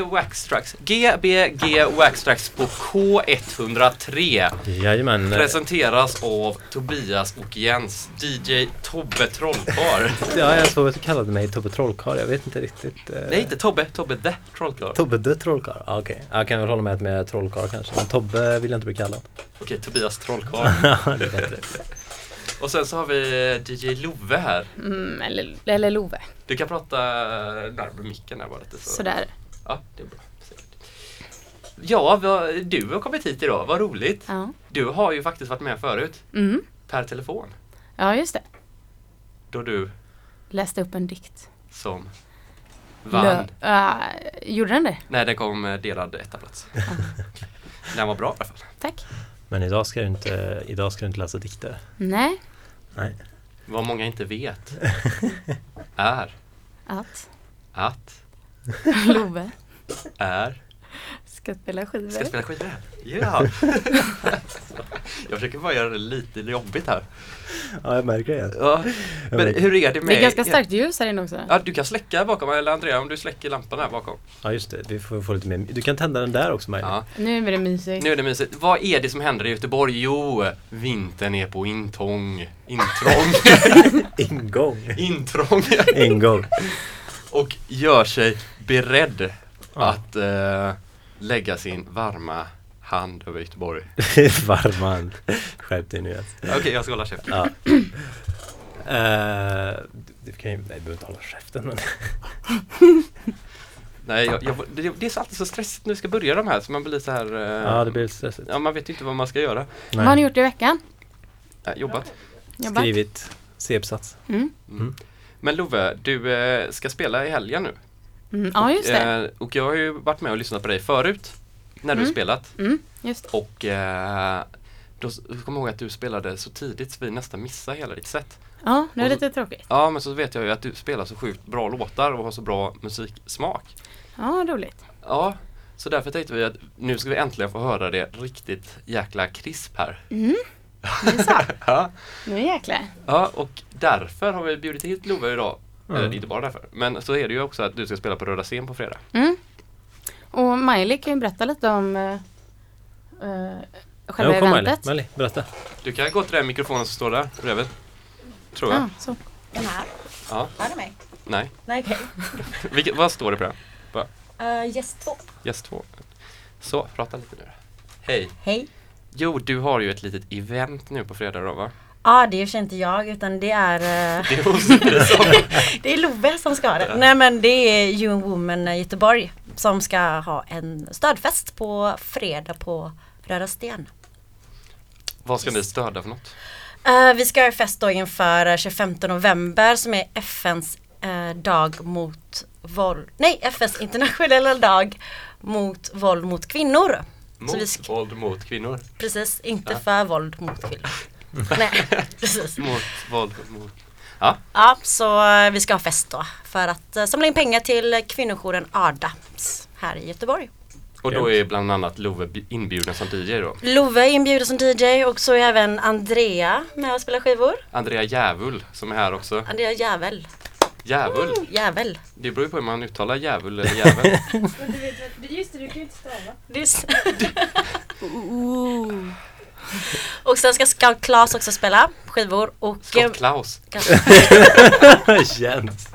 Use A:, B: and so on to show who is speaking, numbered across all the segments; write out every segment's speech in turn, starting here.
A: Waxtrax. GBG Waxtrax på K103
B: Jajamän.
A: presenteras av Tobias och Jens, DJ Tobbe Trollkarl.
B: Ja, jag såg att du kallade mig Tobbe Trollkarl. Jag vet inte riktigt. eh,
A: Nej, inte Tobbe, Tobbe the Trollkarl.
B: Tobbe the Trollkarl? Ah, Okej, jag kan väl hålla med är Trollkarl kanske. Men Tobbe vill jag inte bli kallad.
A: Okej, Tobias Trollkarl.
B: Ja, det är bättre.
A: Och sen så har vi DJ Love här.
C: Mm, eller, eller Love.
A: Du kan prata närmare micken här bara lite. Så.
C: Sådär.
A: Ja, det är bra. Ja, vad- du har kommit hit idag. Vad roligt.
C: Ja.
A: Du har ju faktiskt varit med förut.
C: Mm.
A: Per telefon.
C: ja, just det.
A: Då du
C: Läste upp en dikt.
A: som vann.
C: Lö- Ah, gjorde den det?
A: Nej, den kom eh, delad etta plats. den var bra i alla fall.
C: Tack.
B: Men idag ska du inte, idag ska du inte läsa dikter.
C: Nej,
B: Nej.
A: Vad många inte vet är
C: att
A: att
C: Love
A: är
C: ska spela skivor.
A: ska spela skivor. Ja! jag försöker bara göra det lite jobbigt här.
B: Ja, jag märker det.
A: Ja. Men hur är det med
C: Det är ganska starkt ljus här inne också.
A: Ja, du kan släcka bakom, eller Andrea om du släcker lampan här bakom.
B: Ja, just det. Vi får få lite mer. Du kan tända den där också, Maja.
A: Ja.
C: Nu är det mysigt.
A: Nu är det mysigt. Vad är det som händer i Göteborg? Jo, vintern är på intång. Intrång.
B: Ingång.
A: Intrång.
B: Ingång.
A: Och gör sig beredd
B: Ja.
A: att eh, lägga sin varma hand över Göteborg.
B: Varm hand. Skärp dig nu.
A: Okej, jag ska hålla käften.
B: Ja. Eh, du kan ju, nej, du behöver inte hålla käften. Men.
A: Nej, jag, jag, det, det är så alltid så stressigt när vi ska börja de här så man blir så här... eh,
B: Ja, det blir stressigt.
A: Ja, man vet ju inte vad man ska göra.
C: Vad har ni gjort i veckan?
A: Äh, jobbat.
C: Jobbat?
B: Skrivit C-uppsats.
C: Mm.
A: Mm. Men Love, du eh, ska spela i helgen nu.
C: Mm. Ja, just det.
A: Eh, och jag har ju varit med och lyssnat på dig förut. När du
C: Mm.
A: spelat.
C: Mm, just.
A: Och eh, då s- kom jag ihåg att du spelade så tidigt så vi nästan missade hela ditt set.
C: Ja, det är
A: så-
C: lite tråkigt.
A: Ja, men så vet jag ju att du spelar så sjukt bra låtar och har så bra musiksmak.
C: Ja, roligt.
A: Ja, så därför tänkte vi att nu ska vi äntligen få höra det riktigt jäkla krisp här.
C: Mm. Är så.
A: Ja,
C: Nu jäklar.
A: ja och därför har vi bjudit hit Love idag.
B: Mm.
A: Eller inte bara därför, men så är det ju också att du ska spela på Röda Scen på fredag.
C: Mm. Och Miley kan ju berätta lite om uh, uh, själva
B: Ja, kom Miley.
C: eventet.
B: Miley, berätta.
A: Du kan gå till den mikrofonen som står där bredvid. Tror jag.
C: Ja, så.
D: Den här.
A: Ja.
D: Hör du mig?
A: Nej.
D: Nej, okej.
A: Vilket, vad står det på den?
D: Uh, gäst två.
A: Gäst två. Så, prata lite nu. Hej.
D: Hej.
A: Jo, du har ju ett litet event nu på fredag då va?
D: Ja, det är ju inte jag utan det är eh,
A: Det är
D: Love som ska ha det. Nej men det är You and Woman i Göteborg som ska ha en stödfest på fredag på Röda Sten.
A: Vad ska ni stödja för något?
D: Eh, vi ska ha fest då inför eh, 25 november som är FNs eh, dag mot våld. Nej, FNs internationella dag mot våld mot kvinnor.
A: Mot våld mot kvinnor.
D: Precis, inte
A: Ja.
D: för våld mot kvinnor. Nej, precis.
A: Mot våld mot...
D: Ja, så eh, vi ska ha fest då för att eh, samla in pengar till kvinnojouren ADAMS här i Göteborg.
A: Och då är bland annat Love inbjuden som DJ då.
D: Love är inbjuden som DJ och så är även Andrea med och spelar skivor.
A: Andrea Djävul som är här också.
D: Andrea Jävel.
A: Djävul?
D: Jävel.
A: Det beror ju på hur man uttalar djävul eller jävel.
E: Just det, du kan ju inte stava.
D: Det är s- och sen ska Scout Claes också spela skivor och
A: Scott Klaus.
B: Jens.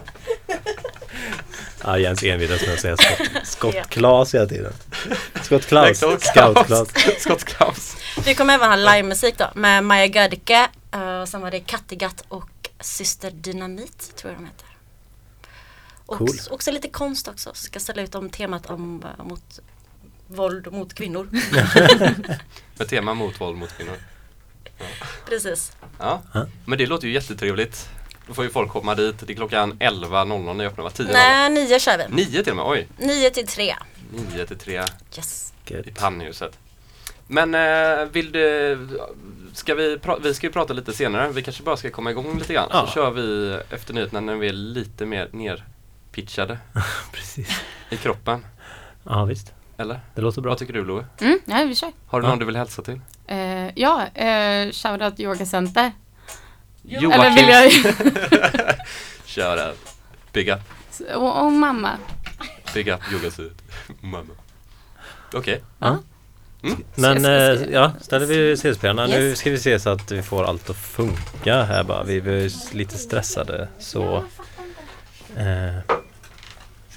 B: Ja, Jens envisas med att säga skott,
D: Ja.
B: skottklas hela tiden. Skottklas.
A: Scott
B: Scoutklas.
A: Scott Klaus.
D: vi kommer även ha livemusik då med Maja Gödicke eh, och sen var det Kattegatt och Syster Dynamit tror jag de heter. Och
B: Cool.
D: också lite konst också. Ska ställa ut om temat om eh, mot våld mot kvinnor.
A: Med tema mot våld mot kvinnor.
D: Precis.
A: Ja,
B: Ja.
A: men det låter ju jättetrevligt. Då får ju folk komma dit. Det är klockan 11.00 när jag öppnar, va? 10.00?
D: Nej, nio kör vi.
A: 9 till och med, oj!
D: Nio till tre.
A: 9 till 3
D: Yes.
A: i
B: Gött.
A: pannhuset. Men eh, vill du, ska vi, vi ska ju prata lite senare, vi kanske bara ska komma igång lite grann.
B: Ja.
A: Så kör vi efter nyheterna när vi är lite mer nerpitchade
B: Precis.
A: i kroppen.
B: Ja, visst.
A: Eller?
B: Det låter bra.
A: Vad tycker du Love?
C: Mm, ja, vi kör.
A: Har du
B: Ja.
A: någon du vill hälsa till?
C: Uh, ja, uh, shoutout yogacenter.
D: Jo.
C: Eller vill jag
A: det. Big up.
C: och, och mamma.
A: Big up yoga syd. Mamma. Okej.
B: Ja.
A: Mm.
B: Men eh, ja, ställer vi CSP-arna. Nu
C: Yes.
B: ska vi se så att vi får allt att funka här bara. Vi vi är lite stressade så eh,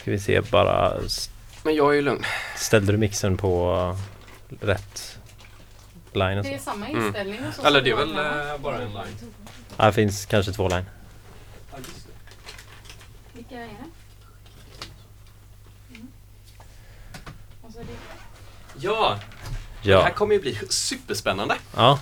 B: ska vi se bara.
A: Men jag är ju lugn.
B: Ställde du mixen på rätt line och
C: Det
B: så?
C: är samma
A: Mm.
C: inställning och så.
A: Eller
C: som
A: det är väl
C: hemma.
A: eh, bara en line.
B: Ja, det finns kanske två line.
C: Vilka är det? Mm. Är det
A: Ja, det här
B: Ja.
A: kommer ju bli superspännande.
B: ja.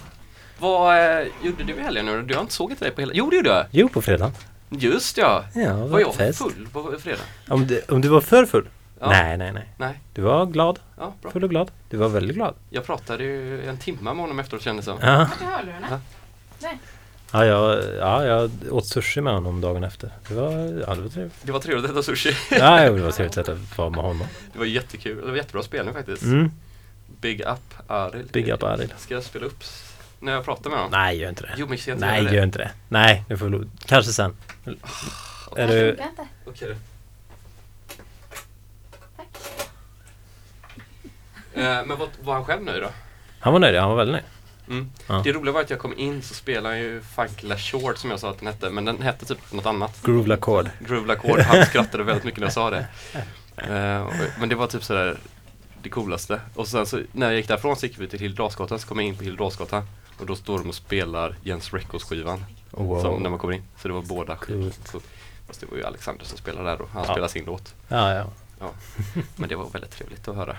A: Vad eh, gjorde du i helgen nu? Du har inte sågit dig på hela... Jo, det gjorde jag.
B: Jo, på fredag.
A: Just ja.
B: Ja,
A: Var
B: var
A: jag
B: fest.
A: full på fredag?
B: Om du, om du var för full?
A: Ja.
B: Nej, nej, nej.
A: Nej.
B: Du var glad.
A: Ja, bra.
B: Full och glad. Du var väldigt glad.
A: Jag pratade ju en timme med honom efteråt kändes det som.
B: Ja,
C: Vart är hörlurarna?
B: ja, jag, ja, jag åt sushi med honom dagen efter. Det var, ja, det var trevligt.
A: Det var trevligt att äta sushi.
B: Ja, det var trevligt att vara med honom.
A: Det var jättekul. Det var jättebra spelning faktiskt.
B: Mm.
A: Big up Aril.
B: Big up, Aril.
A: Ska jag spela upp när jag pratar med honom?
B: Nej, gör inte det.
A: Jo, men jag inte
B: Nej,
A: göra
B: gör
A: det?
B: inte det. Nej, nu får vi, kanske sen. Är
C: Det
B: du.
A: Okej. Eh, men vad, var han själv nöjd då?
B: han var nöjd, han var väldigt nöjd.
A: Mm.
B: Ja.
A: Det roliga var att jag kom in så spelade han ju Funk La Short som jag sa att den hette, men den hette typ något annat.
B: Groove Accord.
A: Groove La Chord. Han skrattade väldigt mycket när jag sa det. Och- men det var typ sådär det coolaste. Och sen så när jag gick därifrån så gick vi till Hildedalsgatan, så kom jag in på Hildedalsgatan och då står de och spelar Jens Records skivan
B: Wow.
A: som när man kommer in. Så det var båda. Så- Fast det var ju Alexander som spelade där då. Han
B: Ja.
A: spelade sin låt.
B: Ja, ja.
A: Men det var väldigt trevligt att höra.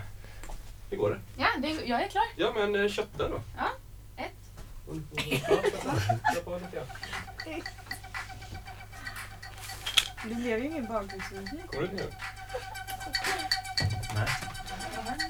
A: Hur går det?
C: Ja, det, jag är klar.
A: Ja men eh, kött där då.
C: Ja, ett.
E: Det blev ju ingen bakgrundsmusik.
A: Går det nu?
B: Det är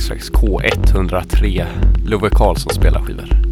A: Gbg Waxtrax K103. Love Karlsson spelar skivor.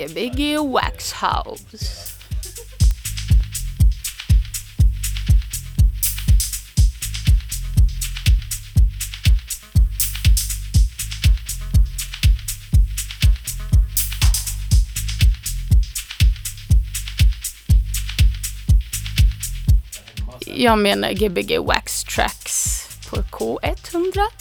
C: Gbg Wax House. Jag menar Gbg Wax Tracks på K103.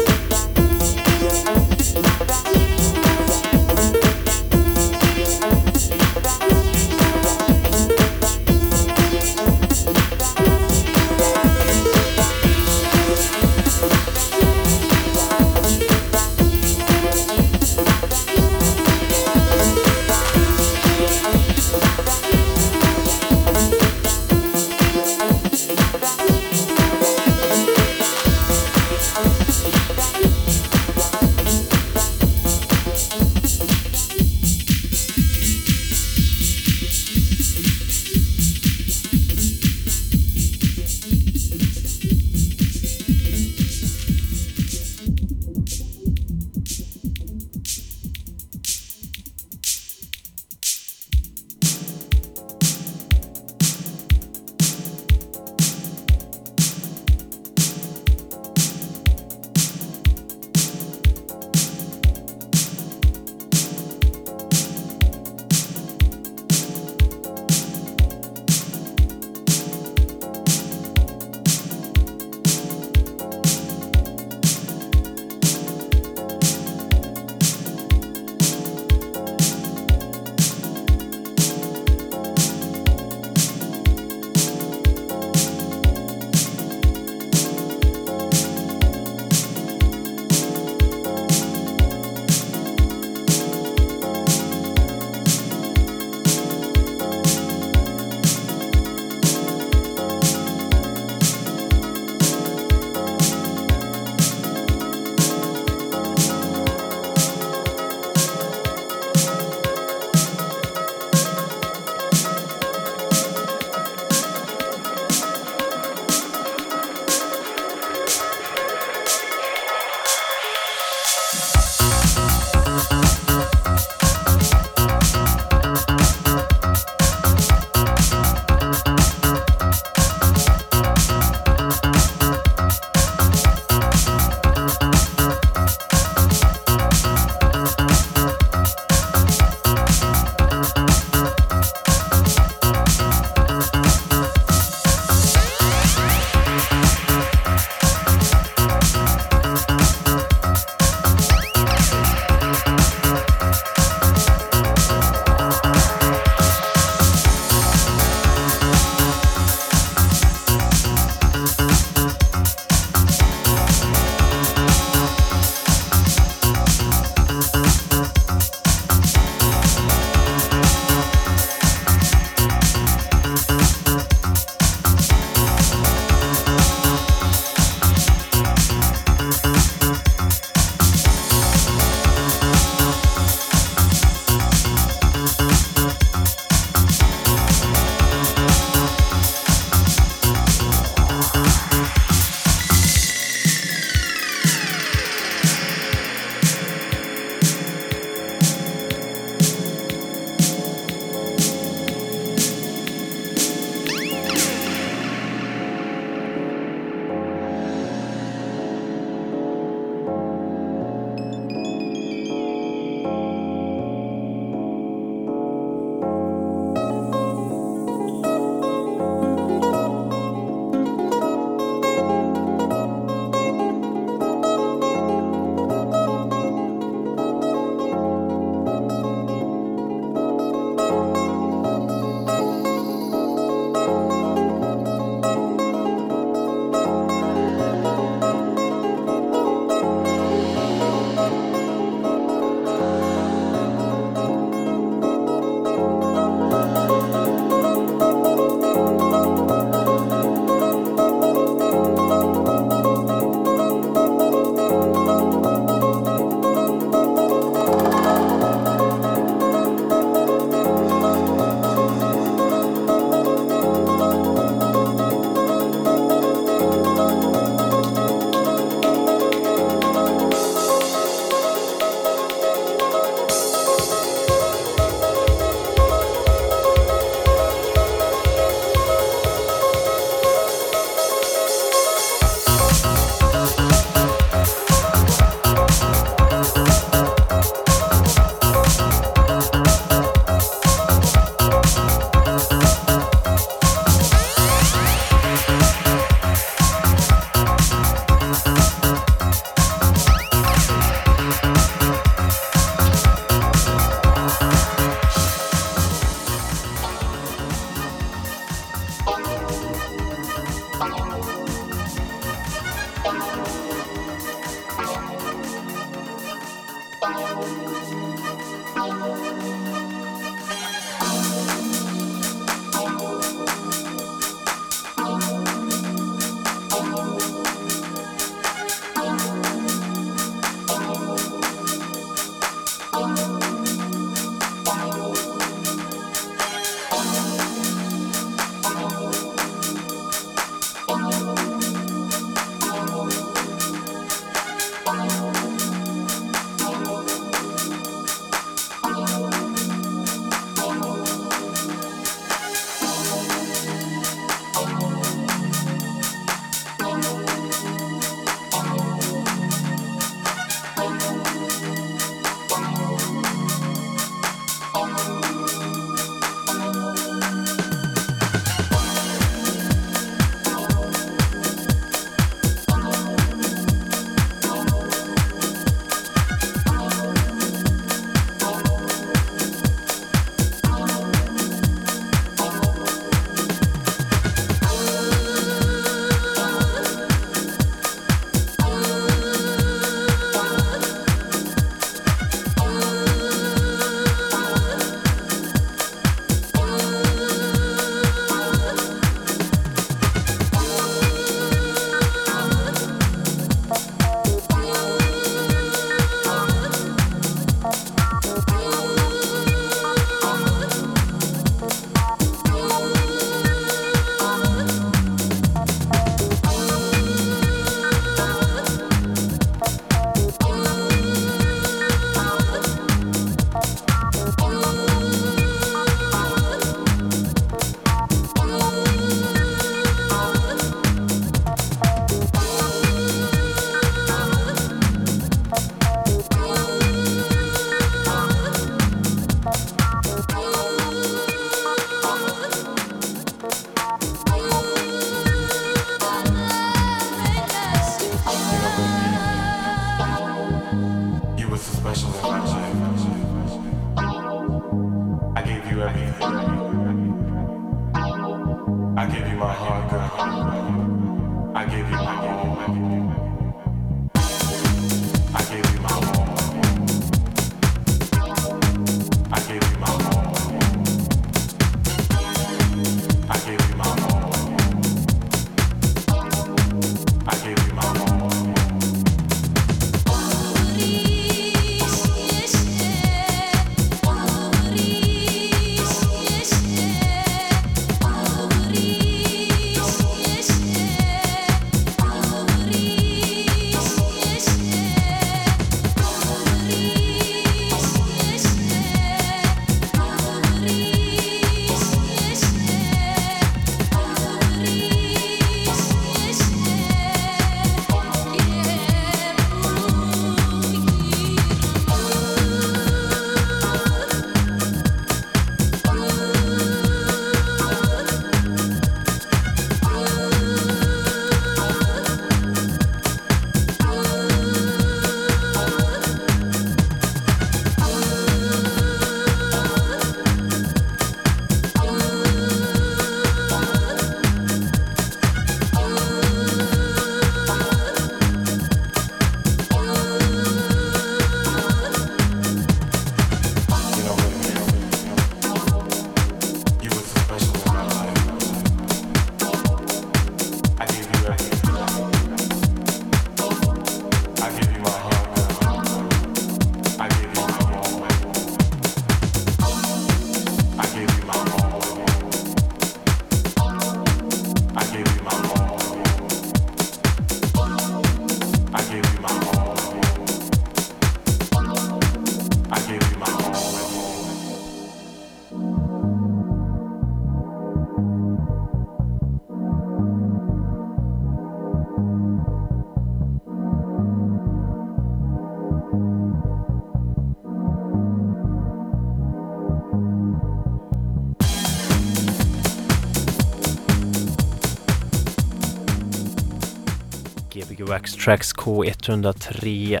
B: Gbg Wax Tracks K103.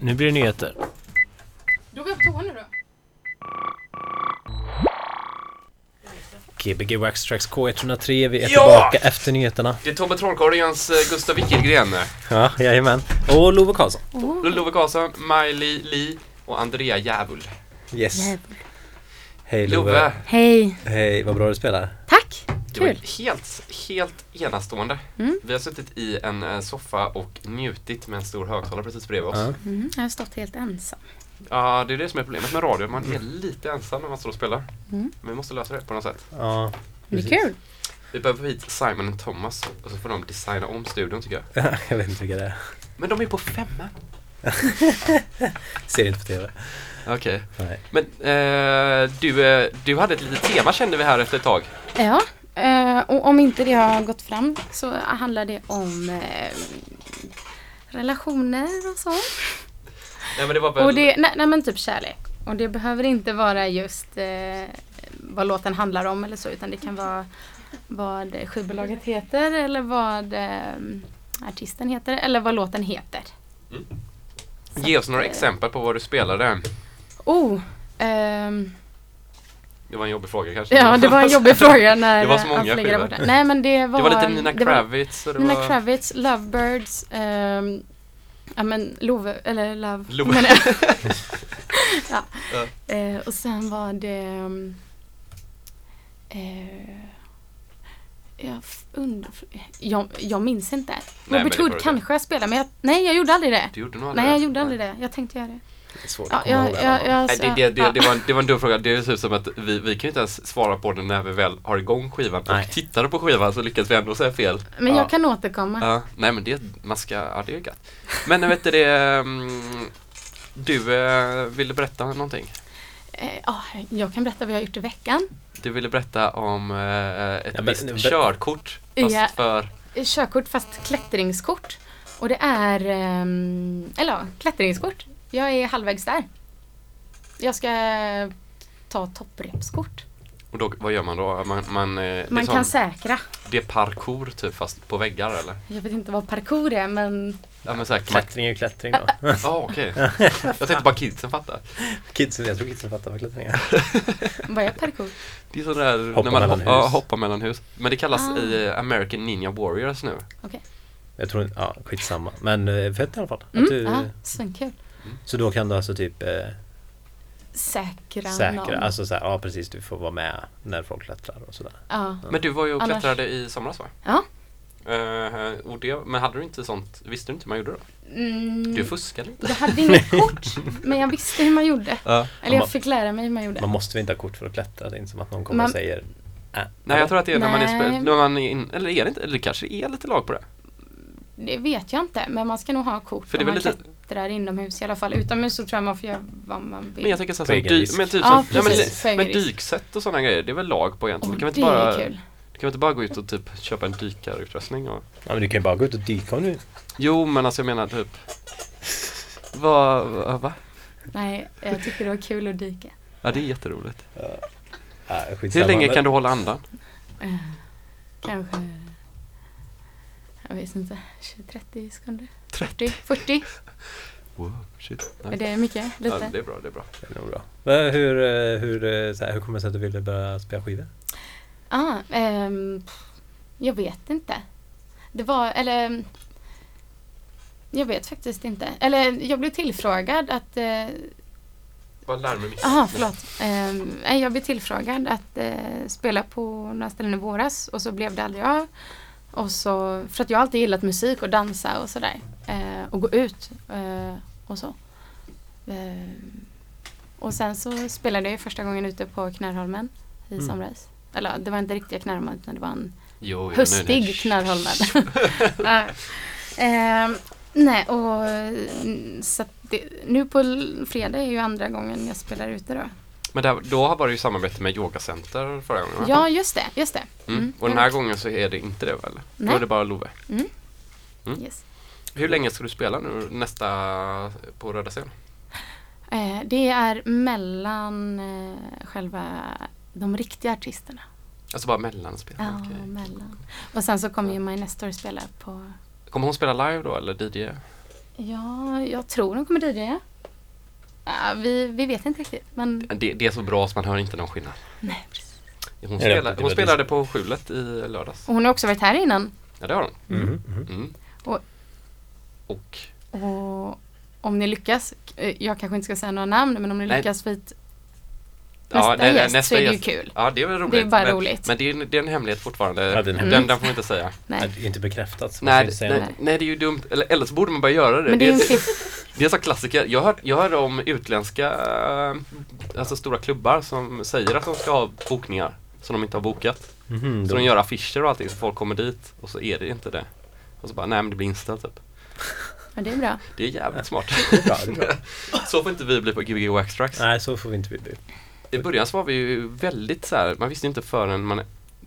B: Nu blir det nyheter.
C: Då går jag på toa nu då.
B: Gbg Wax Tracks K103. Vi är
A: Ja!
B: tillbaka efter nyheterna.
A: Det är Tobbe Trollkarl och Jens eh, Gustav Wickelgren.
B: Ja, jajamän. Och Love Karlsson.
C: Oh,
A: Love Karlsson, Miley Li och Andrea Djävul.
B: Yes.
C: jävlar.
B: Hej Love.
A: Love,
C: Hej!
B: Hej, vad bra du spelar.
C: Tack!
A: det var
C: Kul!
A: helt, helt enastående.
C: Mm.
A: Vi har suttit i en eh, soffa och njutit med en stor högtalare precis bredvid oss.
C: Mm, jag har stått helt ensam.
A: Ja, det är det som är problemet med radio. Man är lite ensam när man står och spelar.
C: Mm.
A: Men vi måste lösa det på något sätt.
B: Ja,
C: Det är kul!
A: Vi behöver hit Simon och Thomas och så får de designa om studion tycker jag.
B: jag vet inte vilka det är.
A: Men de är på femman.
B: Ser inte på TV.
A: Okej.
B: Nej.
A: Men eh, du, eh, du hade ett litet tema kände vi här efter ett tag.
C: Ja, eh, och om inte det har gått fram så handlar det om eh, relationer och så.
A: Nej men det var väl...
C: Och det, nej, nej men typ kärlek. Och det behöver inte vara just eh, vad låten handlar om eller så utan det kan vara vad skivbolaget heter eller vad eh, artisten heter eller vad låten heter. Så
A: Ge oss några
C: eh,
A: exempel på vad du spelade.
C: Oh! ehm,
A: Det var en jobbig fråga kanske.
C: ja, det var en jobbig fråga när
A: Det var så många
C: ligger där
A: skivor.
C: borta. Nej men det var...
A: Det var lite Nina
C: var-
A: Kravitz det
C: Nina
A: var...
C: Kravitz, Lovebirds, ehm, ja men Love, eller Love.
A: Love.
C: jag. ja.
A: Ja.
C: Eh, och sen var det um, eh, jag, undrar, jag, jag minns inte.
A: men
C: Robert Hood kanske jag spelade men jag, nej jag gjorde aldrig det.
A: Du gjorde nog
C: Nej jag gjorde aldrig det. Jag tänkte göra det.
B: Det är svårt
C: Ja,
B: att komma
C: jag,
B: ihåg
C: jag,
B: alla.
C: jag,
A: Nej, det, det, det,
C: ja.
A: det, var, en- det var en dum fråga. Det ser ut som att vi, vi kan ju inte ens svara på den när vi väl har igång skivan
B: Nej.
A: och tittar på skivan så lyckas vi ändå säga fel.
C: Men
A: ja.
C: jag kan återkomma.
A: Ja, nej men det, man ska, ja det är gött. Men vet du det, mm, du eh, ville berätta någonting?
C: Eh, ja, jag kan berätta vad jag har gjort i veckan.
A: Du ville berätta om eh, ett
B: Ja, men-
A: visst
B: men-
A: körkort fast
C: Ja.
A: för
C: Eh, Körkort fast klättringskort. Och det är, eller ja, klättringskort. Jag är halvvägs där. Jag ska ta topprepskort.
A: och då, vad gör man då? Man, man, eh,
C: Man kan
A: sån,
C: säkra.
A: det är parkour typ fast på väggar eller?
C: Jag vet inte vad parkour är men
A: Ja men såhär klätt...
B: Klättring är ju klättring då.
A: Ja okej. Jag tänkte bara kidsen fattar.
B: Kidsen, jag tror kidsen fattar vad klättring är.
C: vad är parkour?
A: Det är sådär
B: Hoppa
A: när man
B: mellan
A: ho- ja,
B: hus.
A: hoppar mellan hus. Men det kallas
C: Ah.
A: i eh, American Ninja Warriors nu.
B: Jag tror inte, ja skitsamma. Men eh, fett i alla fall. Att
C: Mm,
B: du,
C: ja, svinkul.
B: Så då kan du alltså typ eh,
C: Säkra,
B: säkra,
C: någon.
B: alltså så här, ja precis du får vara med när folk klättrar och sådär.
C: Ja.
A: Men du var ju och
C: Annars-
A: klättrade i somras va?
C: Ja.
A: Eh, och det, men hade du inte sånt, visste du inte hur man gjorde då?
C: Mm,
A: Du fuskade lite.
C: jag hade inget kort men jag visste hur man gjorde.
A: Ja.
C: Eller
B: man-
C: jag fick lära mig hur man gjorde.
B: Man måste väl inte ha kort för att klättra? Det är inte som att någon kommer
C: Man-
B: och säger äh,
A: Nej jag tror att det är när man är, när man är in, eller är det inte, eller det kanske är lite lag på det.
C: Det vet jag inte men man ska nog ha kort
A: För det är väl lite-
C: klättrar inomhus i alla fall. Utomhus så tror jag man får göra vad man vill.
A: Men jag tänker så här, dy, men typ
C: Ja,
A: ja, men, men dyksätt och sådana grejer, det är väl lag på egentligen? Du kan,
C: det
A: inte bara,
C: är kul.
A: kan inte bara gå ut och typ köpa en dykarutrustning och
B: Ja men du kan ju bara gå ut och dyka om du
A: Jo men alltså jag menar typ Vad, va, va?
C: Nej, jag tycker det var kul att dyka.
A: Ja det är jätteroligt.
B: Ja,
A: Hur
B: skitsamma,
A: länge kan du hålla andan?
C: Eh, Kanske, jag vet inte, 20, 30 sekunder? 40? 40?
A: Wow, shit.
C: Är
A: Nej.
C: det mycket?
A: Ja,
C: Lite?
A: det är bra, det är bra.
B: Det är nog bra. Men hur, eh, hur, eh, så här, hur kommer det sig att du ville börja spela skivor?
C: Ah, pff, jag vet inte. Det var, eller jag vet faktiskt inte. Eller jag blev tillfrågad att eh,
A: Bara larm mitt.
C: Jaha, förlåt. Nej, jag blev tillfrågad att eh, spela på några ställen i våras och så blev det aldrig av. Och så, för att jag har alltid gillat musik och dansa och sådär. Eh, och gå ut eh, och så. Ehm, och sen så spelade jag första gången ute på Knärholmen i
B: Mm.
C: somras. Eller det var inte riktiga Knärholmen utan det var en
A: Jo,
C: höstig
A: nej,
C: ja. Ehm, nej, och så det, nu på fredag är ju andra gången jag spelar ute då.
A: Men där, då var det ju samarbete med Yogacenter förra gången?
C: Ja, just det, just det.
A: Mm.
C: Mm.
A: Och den här gången så är det inte det väl? Då
C: Nej.
A: är det bara Love.
C: Mm.
A: Mm.
C: Yes.
A: Hur länge ska du spela nu nästa på Röda scen?
C: Eh, det är mellan eh, själva de riktiga artisterna.
A: Alltså bara mellanspel?
C: Ja,
A: okej.
C: mellan. Och sen så kommer ju My Nestor spela på
A: Kommer hon spela live då eller DJ?
C: Ja, jag tror de kommer. Ja, vi, vi vet inte riktigt, men
A: Det, det är så bra så man hör inte någon skillnad.
C: nej, precis.
A: Hon, spelade, hon spelade på Skjulet i lördags.
C: Och hon har också varit här innan.
A: Ja, det har hon.
B: Mhm, mhm.
A: Mm.
C: Och-
A: Och
C: Och om ni lyckas, eh, jag kanske inte ska säga några namn, men om ni
A: Nej.
C: lyckas hit
A: ja,
C: nästa
A: nej, nej,
C: gäst
A: nästa
C: så är det ju kul.
A: Ja, det är väl roligt.
C: Det är bara
A: men,
C: roligt.
A: Men det är, det är en hemlighet fortfarande.
B: Ja, det är en
A: den,
B: hemlighet.
A: den får man inte säga.
C: Nej.
B: Det är inte bekräftat. så
A: Nej,
B: inte säga
A: nej, nej, det är ju dumt. Eller, eller så borde man bara göra det.
C: Men det är en
A: det, det är sån klassiker. Jag hör, jag hör om utländska, eh, alltså stora klubbar som säger att de ska ha bokningar som de inte har bokat.
B: Mhm,
A: Så
B: då-
A: de gör affischer och allting så folk kommer dit och så är det inte det. Och så bara, nej men det blir inställt typ.
C: Ja, det är bra.
A: Det är jävligt smart.
B: det är bra, det är bra.
A: så får inte vi bli på Gbg Waxtrax.
B: Nej, så får vi inte bli.
A: I början så var vi ju väldigt så här, man visste inte förrän man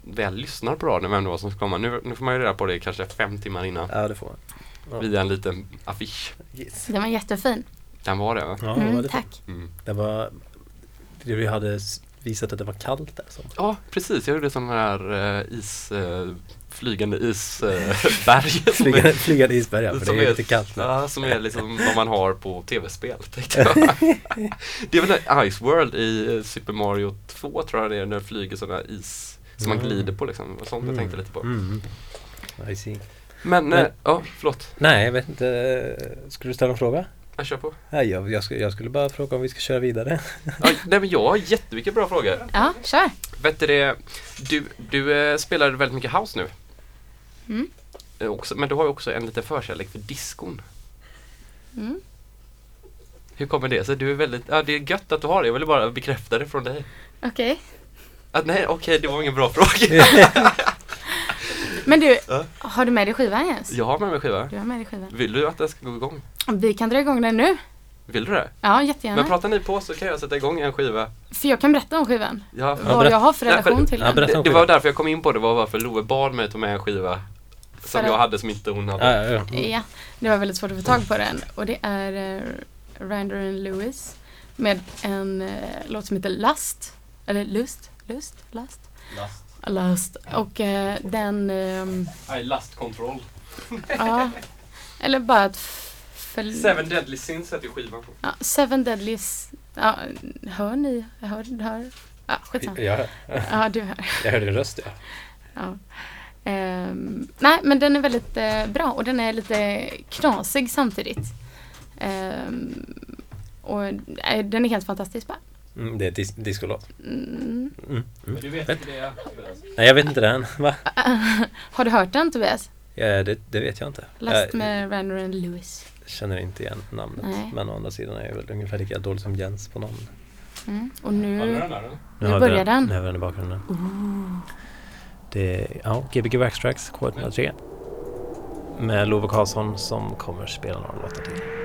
A: väl lyssnar på radion vem det var som skulle komma. Nu, nu får man ju reda på det kanske fem timmar innan.
B: Ja, det får man. Ja.
A: Via en liten affisch.
B: Yes.
C: Den var jättefin.
A: Den var det va?
B: Ja, vad var
C: Mm,
B: det
C: tack.
A: Mm.
B: Det var... Det vi hade visat att det var kallt där. Som.
A: Ja precis, jag gjorde sån här uh, is, eh, flygande isberg. som
B: Flygande,
A: är-
B: flygande isberg, ja, för
A: som
B: det är
A: är-
B: lite kallt nu.
A: Ja, som är liksom vad man har på tv-spel tänkte jag. det är väl Ice World i eh, Super Mario 2 tror jag det är, när det flyger sådana is som man
B: Mm.
A: glider på liksom. Sånt jag tänkte lite på.
B: Mm. I see.
A: Men,
B: Men-
A: eh, ja förlåt.
B: Nej, jag vet inte. Skulle du ställa en fråga?
A: Jag kör på.
B: Nej, jag, jag, skulle, jag skulle bara fråga om vi ska köra vidare.
A: Ja, nej men jag har jättemycket bra frågor.
C: Ja, kör.
A: Vet du det, du, du eh, spelar väldigt mycket house nu.
C: Mm.
A: Eh, också, men du har ju också en liten förkärlek för diskon.
C: Mm.
A: Hur kommer det sig? Du är väldigt, ja det är gött att du har det. Jag ville bara bekräfta det från dig.
C: Okej.
A: Att, nej okej, det var ingen bra fråga.
C: Men du,
A: Ja.
C: har du med dig skivan Jens?
A: jag har med mig skiva.
C: Du har med dig skivan.
A: Vill du att den ska gå igång?
C: Vi kan dra igång den nu.
A: Vill du det?
C: Ja, jättegärna.
A: Men pratar ni på så kan jag sätta igång en skiva.
C: För jag kan berätta om skivan.
A: Ja,
B: Ja,
C: Vad
B: berätt-
C: jag har för
A: Nej,
C: relation
A: för-
C: till
B: Ja,
C: den.
B: berätta
A: det, det var därför jag kom in på det, var varför Love bad mig ta med en skiva som
C: För
A: jag
C: att-
A: hade som inte hon hade.
B: Ja, ja, ja.
C: Ja, det var väldigt svårt att få tag på den. Och det är uh, Rander and Lewis med en eh, låt som heter Lust. Eller Lust? Lust? Lust? Lust. Och eh, den, ehm,
A: I last control.
C: ja. Eller bara att för,
A: Seven Deadly Sins heter ju skivan.
C: ja, Seven Deadlies. Ja, hör ni? Hör, hör. Ja, skitsamma.
B: Jag,
C: Ja, du hör.
B: jag hörde din röst, ja.
C: Ja. Ehm, nej, men den är väldigt eh, bra och den är lite knasig samtidigt. Ehm, och eh, den är helt fantastisk bara.
B: Mm, det är dis- discolåt.
C: Mm.
B: Mm. Mm.
A: Du vet inte det
B: Nej, jag vet inte den. Va?
C: Har du hört den Tobias?
B: Ja, det, det vet jag inte.
C: Last med Ranner and Lewis.
B: Känner inte igen namnet.
C: Nej.
B: Men å andra sidan är jag väl ungefär lika dålig som Jens på namn.
C: Mm. Och nu... Nu
B: har vi
C: börjar den.
B: Nu har vi den i bakgrunden. Det är ja, Gbg Waxtrax K103. Med Love Karlsson som kommer spela några låtar till.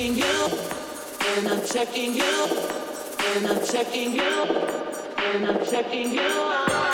F: checking you, and I'm checking you, and I'm checking you, and I'm checking you out.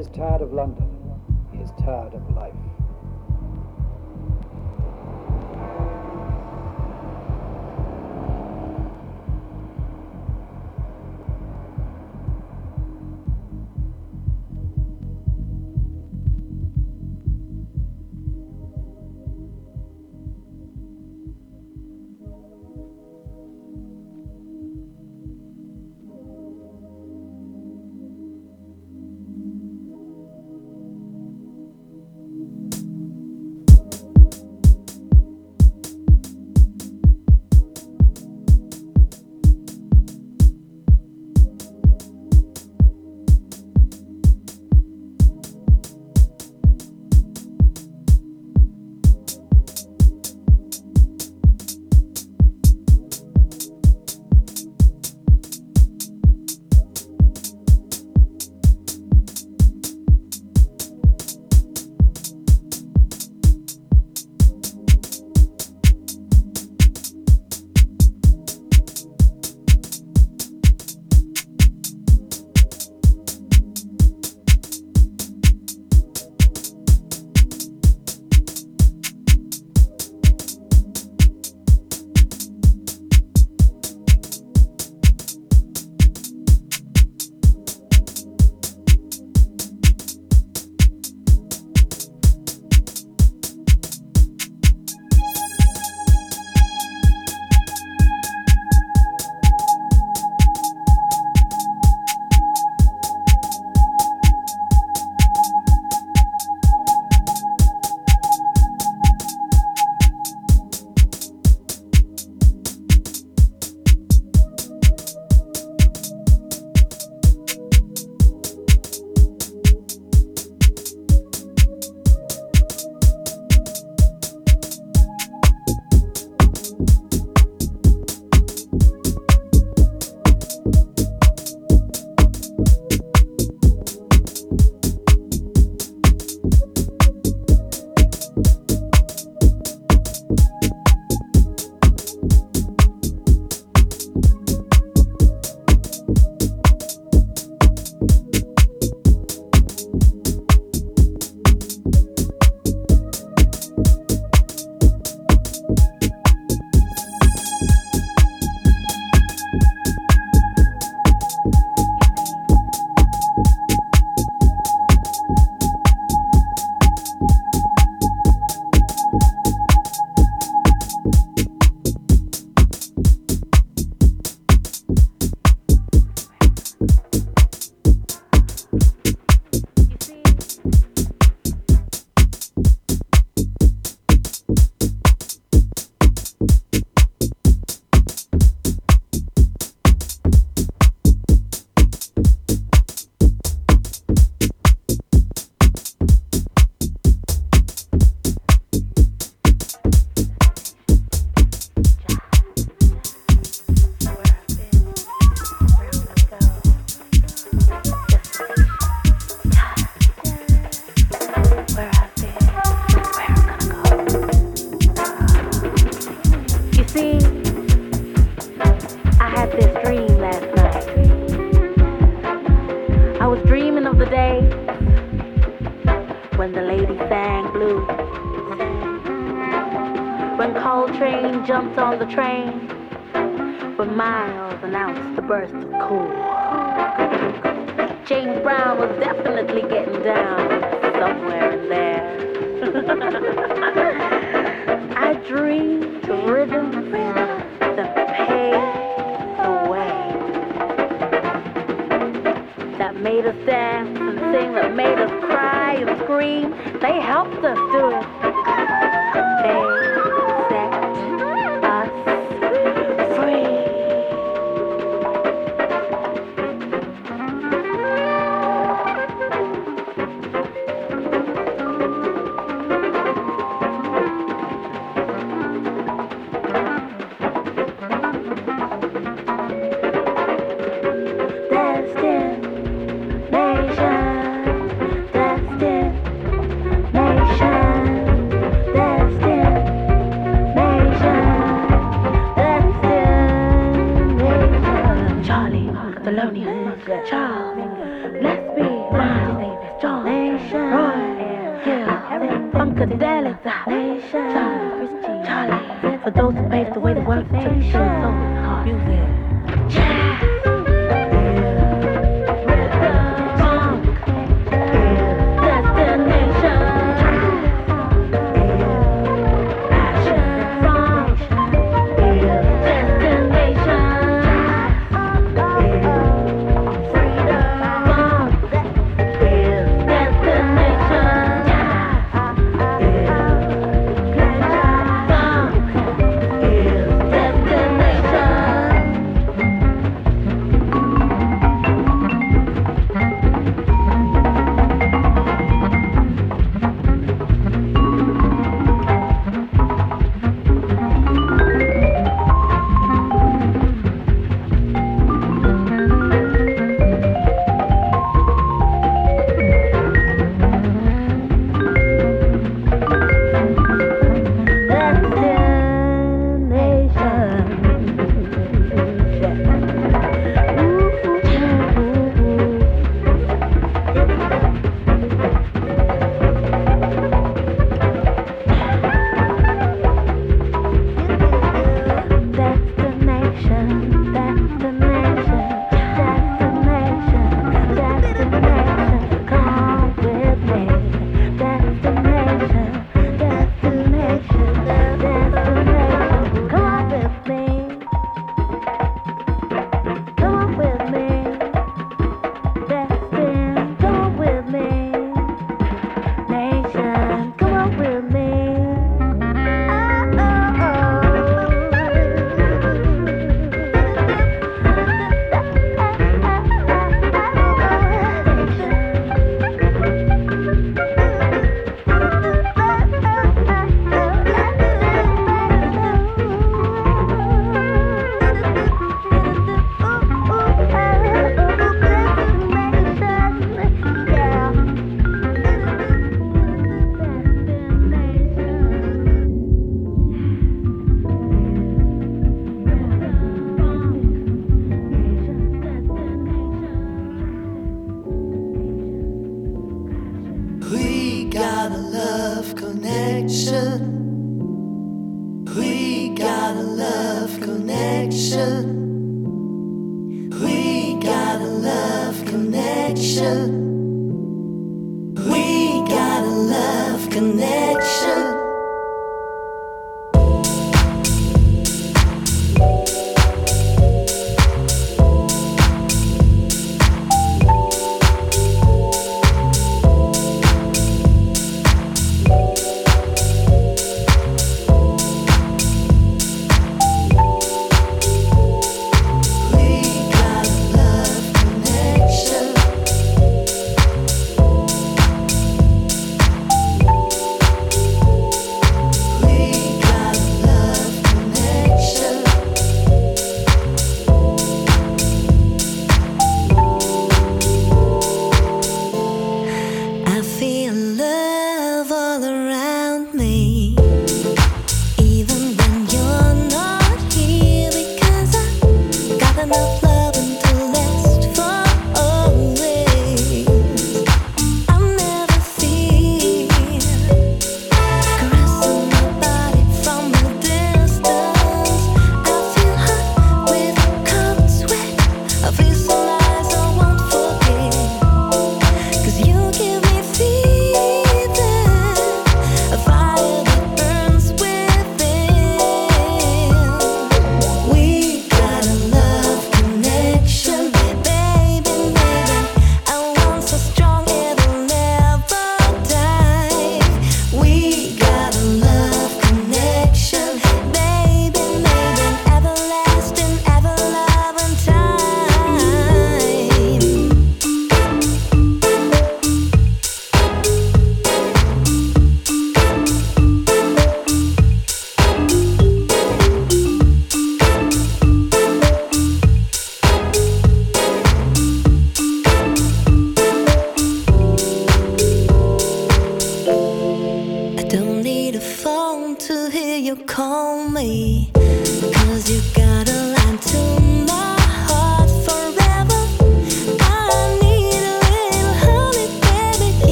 G: Is tired of London, he is tired of life.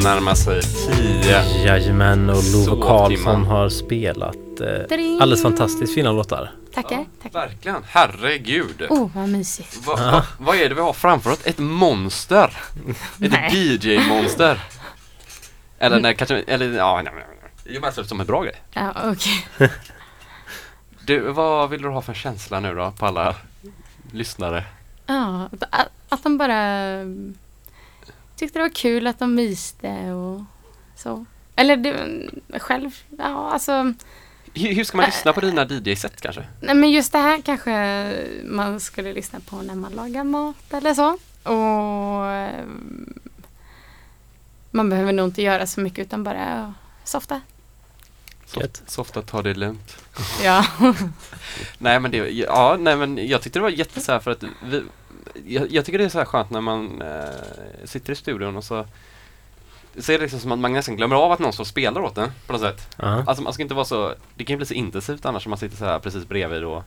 A: K103. Klockan närmar sig 10.
B: Jajamän, och Love Karlsson har spelat eh, alldeles fantastiskt fina låtar.
C: Tackar. tackar.
A: Verkligen. Herregud.
C: Oh, vad mysigt.
A: Va, va, vad är det vi har framför oss? Ett monster? Ett. DJ-monster? Eller nej, kanske, eller ja, nej, nej, nej. Det är mest som en bra grej.
C: Ja, okej.
A: Du, vad vill du ha för känsla nu då på alla lyssnare?
C: Ja, att, att de bara mm, tyckte det var kul att de myste och så. Eller det, själv, ja alltså.
A: Hur, hur ska man lyssna på dina DJ-set kanske?
C: Nej men just det här kanske man skulle lyssna på när man lagar mat eller så. Och eh, man behöver nog inte göra så mycket utan bara softa.
A: Soft, softa, ta det lugnt.
C: Ja.
A: nej men det, ja, nej men jag tyckte det var jätte så här för att vi, jag, jag tycker det är så här skönt när man eh, sitter i studion och så så är det liksom som att man nästan glömmer av att någon står och spelar åt en på något sätt.
B: Ja.
A: Alltså man ska inte vara så, det kan ju bli så intensivt annars om man sitter så här precis bredvid och,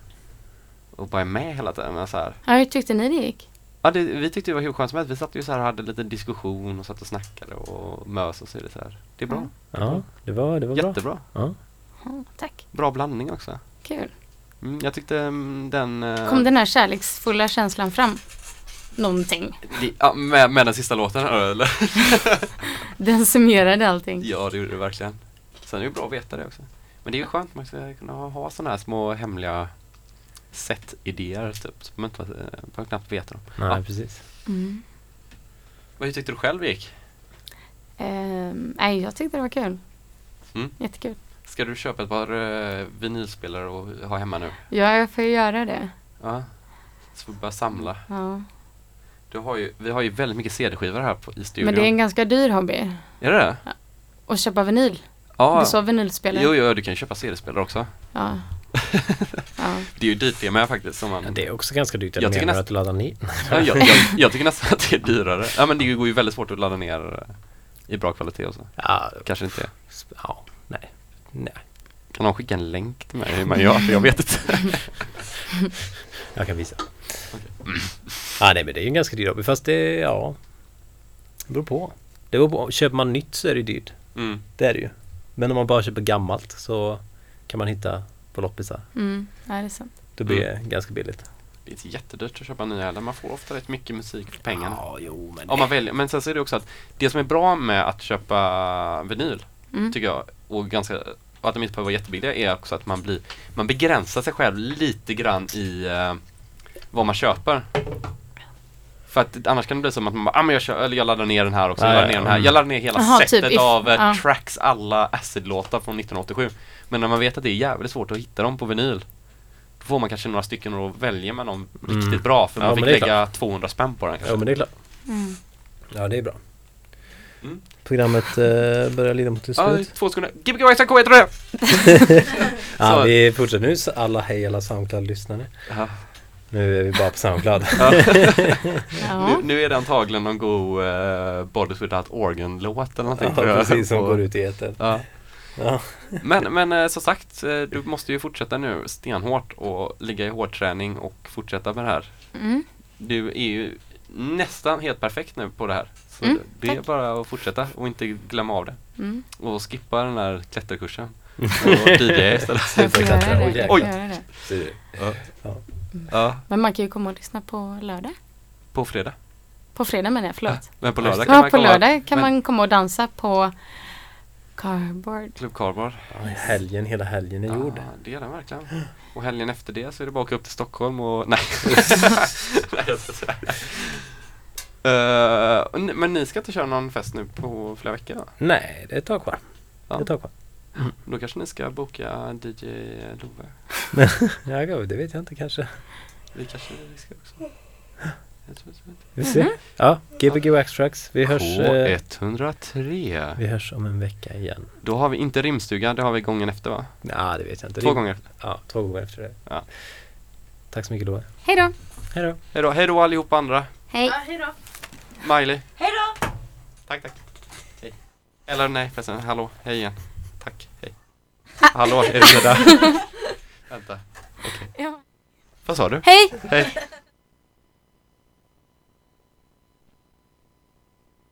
A: och bara är med hela tiden. Så här,
C: ja, hur tyckte ni det gick?
A: ja, det, vi tyckte det var hur skönt som helst. Vi satt ju så här och hade lite diskussion och satt och snackade och mös och så är det så här. Det är bra.
B: Ja, det var, det var bra.
A: Jättebra.
B: Ja.
C: Ja, tack,
A: Bra blandning också.
C: kul.
A: Mm, jag tyckte mm, den... eh,
C: Kom den här kärleksfulla känslan fram? Någonting.
A: det- ja, med, med den sista låten här eller?
C: Den summerade allting.
A: ja, det gjorde det verkligen. Sen är det ju bra att veta det också. Men det är ju skönt, man ska kunna ha, ha sådana här små hemliga set-idéer typ. Så man inte man knappt veta dem.
B: Nej,
A: Ja.
B: precis.
C: Mm.
A: Vad hur tyckte du själv det gick?
C: Ehm, nej, jag tyckte det var kul.
A: Mm.
C: Jättekul.
A: Ska du köpa ett par uh, vinylspelare och ha hemma nu?
C: Ja, jag får ju göra det.
A: Ja. Så får vi börja samla.
C: Ja.
A: Du har ju, vi har ju väldigt mycket CD-skivor här på, i studion.
C: Men det är en ganska dyr hobby.
A: Är det det?
C: Att köpa vinyl.
A: Ja.
C: Du sa vinylspelare.
A: Jo, jo, du kan köpa CD-spelare också.
C: Ja. ja.
A: Det är ju dyrt det med faktiskt. Som man...
B: Det är också ganska dyrt.
A: Jag tycker nästan-
B: att ladda ner.
A: Ja, jag, jag, jag tycker nästan att det är dyrare. Ja men det går ju väldigt svårt att ladda ner eh, i bra kvalitet och så.
B: Ja,
A: Kanske inte
B: ja, nej. Nej,
A: Kan någon skicka en länk till mig hur man gör? För jag vet inte.
B: jag kan visa. Ja, nej, men det är ju en ganska dyr hobby. Fast det, ja. Det beror på. Det beror på. Köper man nytt så är det ju dyrt.
A: Mm.
B: Det är det ju. Men om man bara köper gammalt så kan man hitta på loppisar.
C: Mm. ja, det är sant.
B: Då blir det ganska billigt.
A: Det är inte jättedyrt att köpa nya heller. Man får ofta rätt mycket musik för pengarna.
B: Ja, jo, men
A: Om man väljer. Men sen så är det också att det som är bra med att köpa vinyl
C: Mm.
A: tycker jag och ganska och att de inte behöver vara jättebilliga är också att man blir man begränsar sig själv lite grann i eh, vad man köper. För att annars kan det bli som att man bara, ah, men jag, kör, eller jag laddar ner den här också, jag
B: Ja,
A: laddar ner den här. Jag laddar ner hela
C: Jaha, typ
A: setet
C: if-
A: av eh, tracks, alla acid-låtar från 1987. Men när man vet att det är jävligt svårt att hitta dem på vinyl då får man kanske några stycken och då väljer man dem
B: Mm.
A: riktigt bra för
B: Ja,
A: man fick lägga 200 spänn på den kanske.
B: Ja, men det är klart.
C: Mm.
B: Ja, det är bra.
A: Mm.
B: Programmet eh, börjar lida mot sitt
A: Ja,
B: slut.
A: två sekunder. Gbg Waxtrax K103!
B: Ja,
A: Så-
B: vi fortsätter nu. Så alla hej alla Soundcloud-lyssnare.
A: Ja.
B: Nu är vi bara på Soundcloud.
A: Ja.
C: Ja.
A: Nu, nu är det antagligen någon god uh, Bodies Without Organ-låt eller någonting.
B: ja,
A: tror jag.
B: precis. Som
A: Och-
B: går ut i etern.
A: Ja.
B: Ja.
A: Men, men eh, som sagt, eh, du måste ju fortsätta nu stenhårt och ligga i hårdträning och fortsätta med det här.
C: Mm.
A: Du är ju nästan helt perfekt nu på det här. Så
C: Mm,
A: det är
C: tack.
A: bara att fortsätta och inte glömma av det.
C: Mm.
A: Och skippa den här klätterkursen. Och DJ istället.
C: Jag får göra det.
B: Oj,
C: Jag
B: jäklar.
C: får göra det.
A: Ja.
B: Ja.
A: ja,
C: Men man kan ju komma och lyssna på lördag.
A: på fredag.
C: På fredag menar jag, förlåt.
A: Men på
B: Ja,
A: lördag kan
C: Ja,
A: man
C: på
A: komma.
C: lördag kan
A: men-
C: man komma och dansa på Cardboard.
A: Klubb Cardboard.
B: Ja, helgen, hela helgen är gjord.
A: Ja, det är den verkligen. Och helgen efter det så är det bara att åka upp till Stockholm och... Nej. Nej Eh, n- men ni ska inte köra någon fest nu på flera veckor va?
B: Nej, det är ett tag kvar.
A: Ja.
B: Det är ett tag kvar.
A: Då kanske ni ska boka DJ Love.
B: Ja, ja, det vet jag inte kanske.
A: Vi kanske vi ska också. Jag tror inte.
B: Vi ser. Ja, Gbg Wax Trucks. Vi hörs, eh,
A: K103.
B: vi hörs om en vecka igen.
A: Då har vi inte rimstuga, det har vi gången efter va?
B: Ja, det vet jag inte.
A: Två gånger efter.
B: Ja, två gånger efter det.
A: Ja.
B: Tack så mycket då.
C: Hej då!
B: Hej då.
A: Hej då, hej då allihopa andra.
C: Hej!
E: hej då.
A: Miley.
D: Hej då!
A: Tack, tack. Hej. Eller nej förresten, hallå, hej igen. Tack, hej. Hallå, är du där? Vänta.
C: Ja.
A: Vad sa du?
C: Hej!
A: Hej.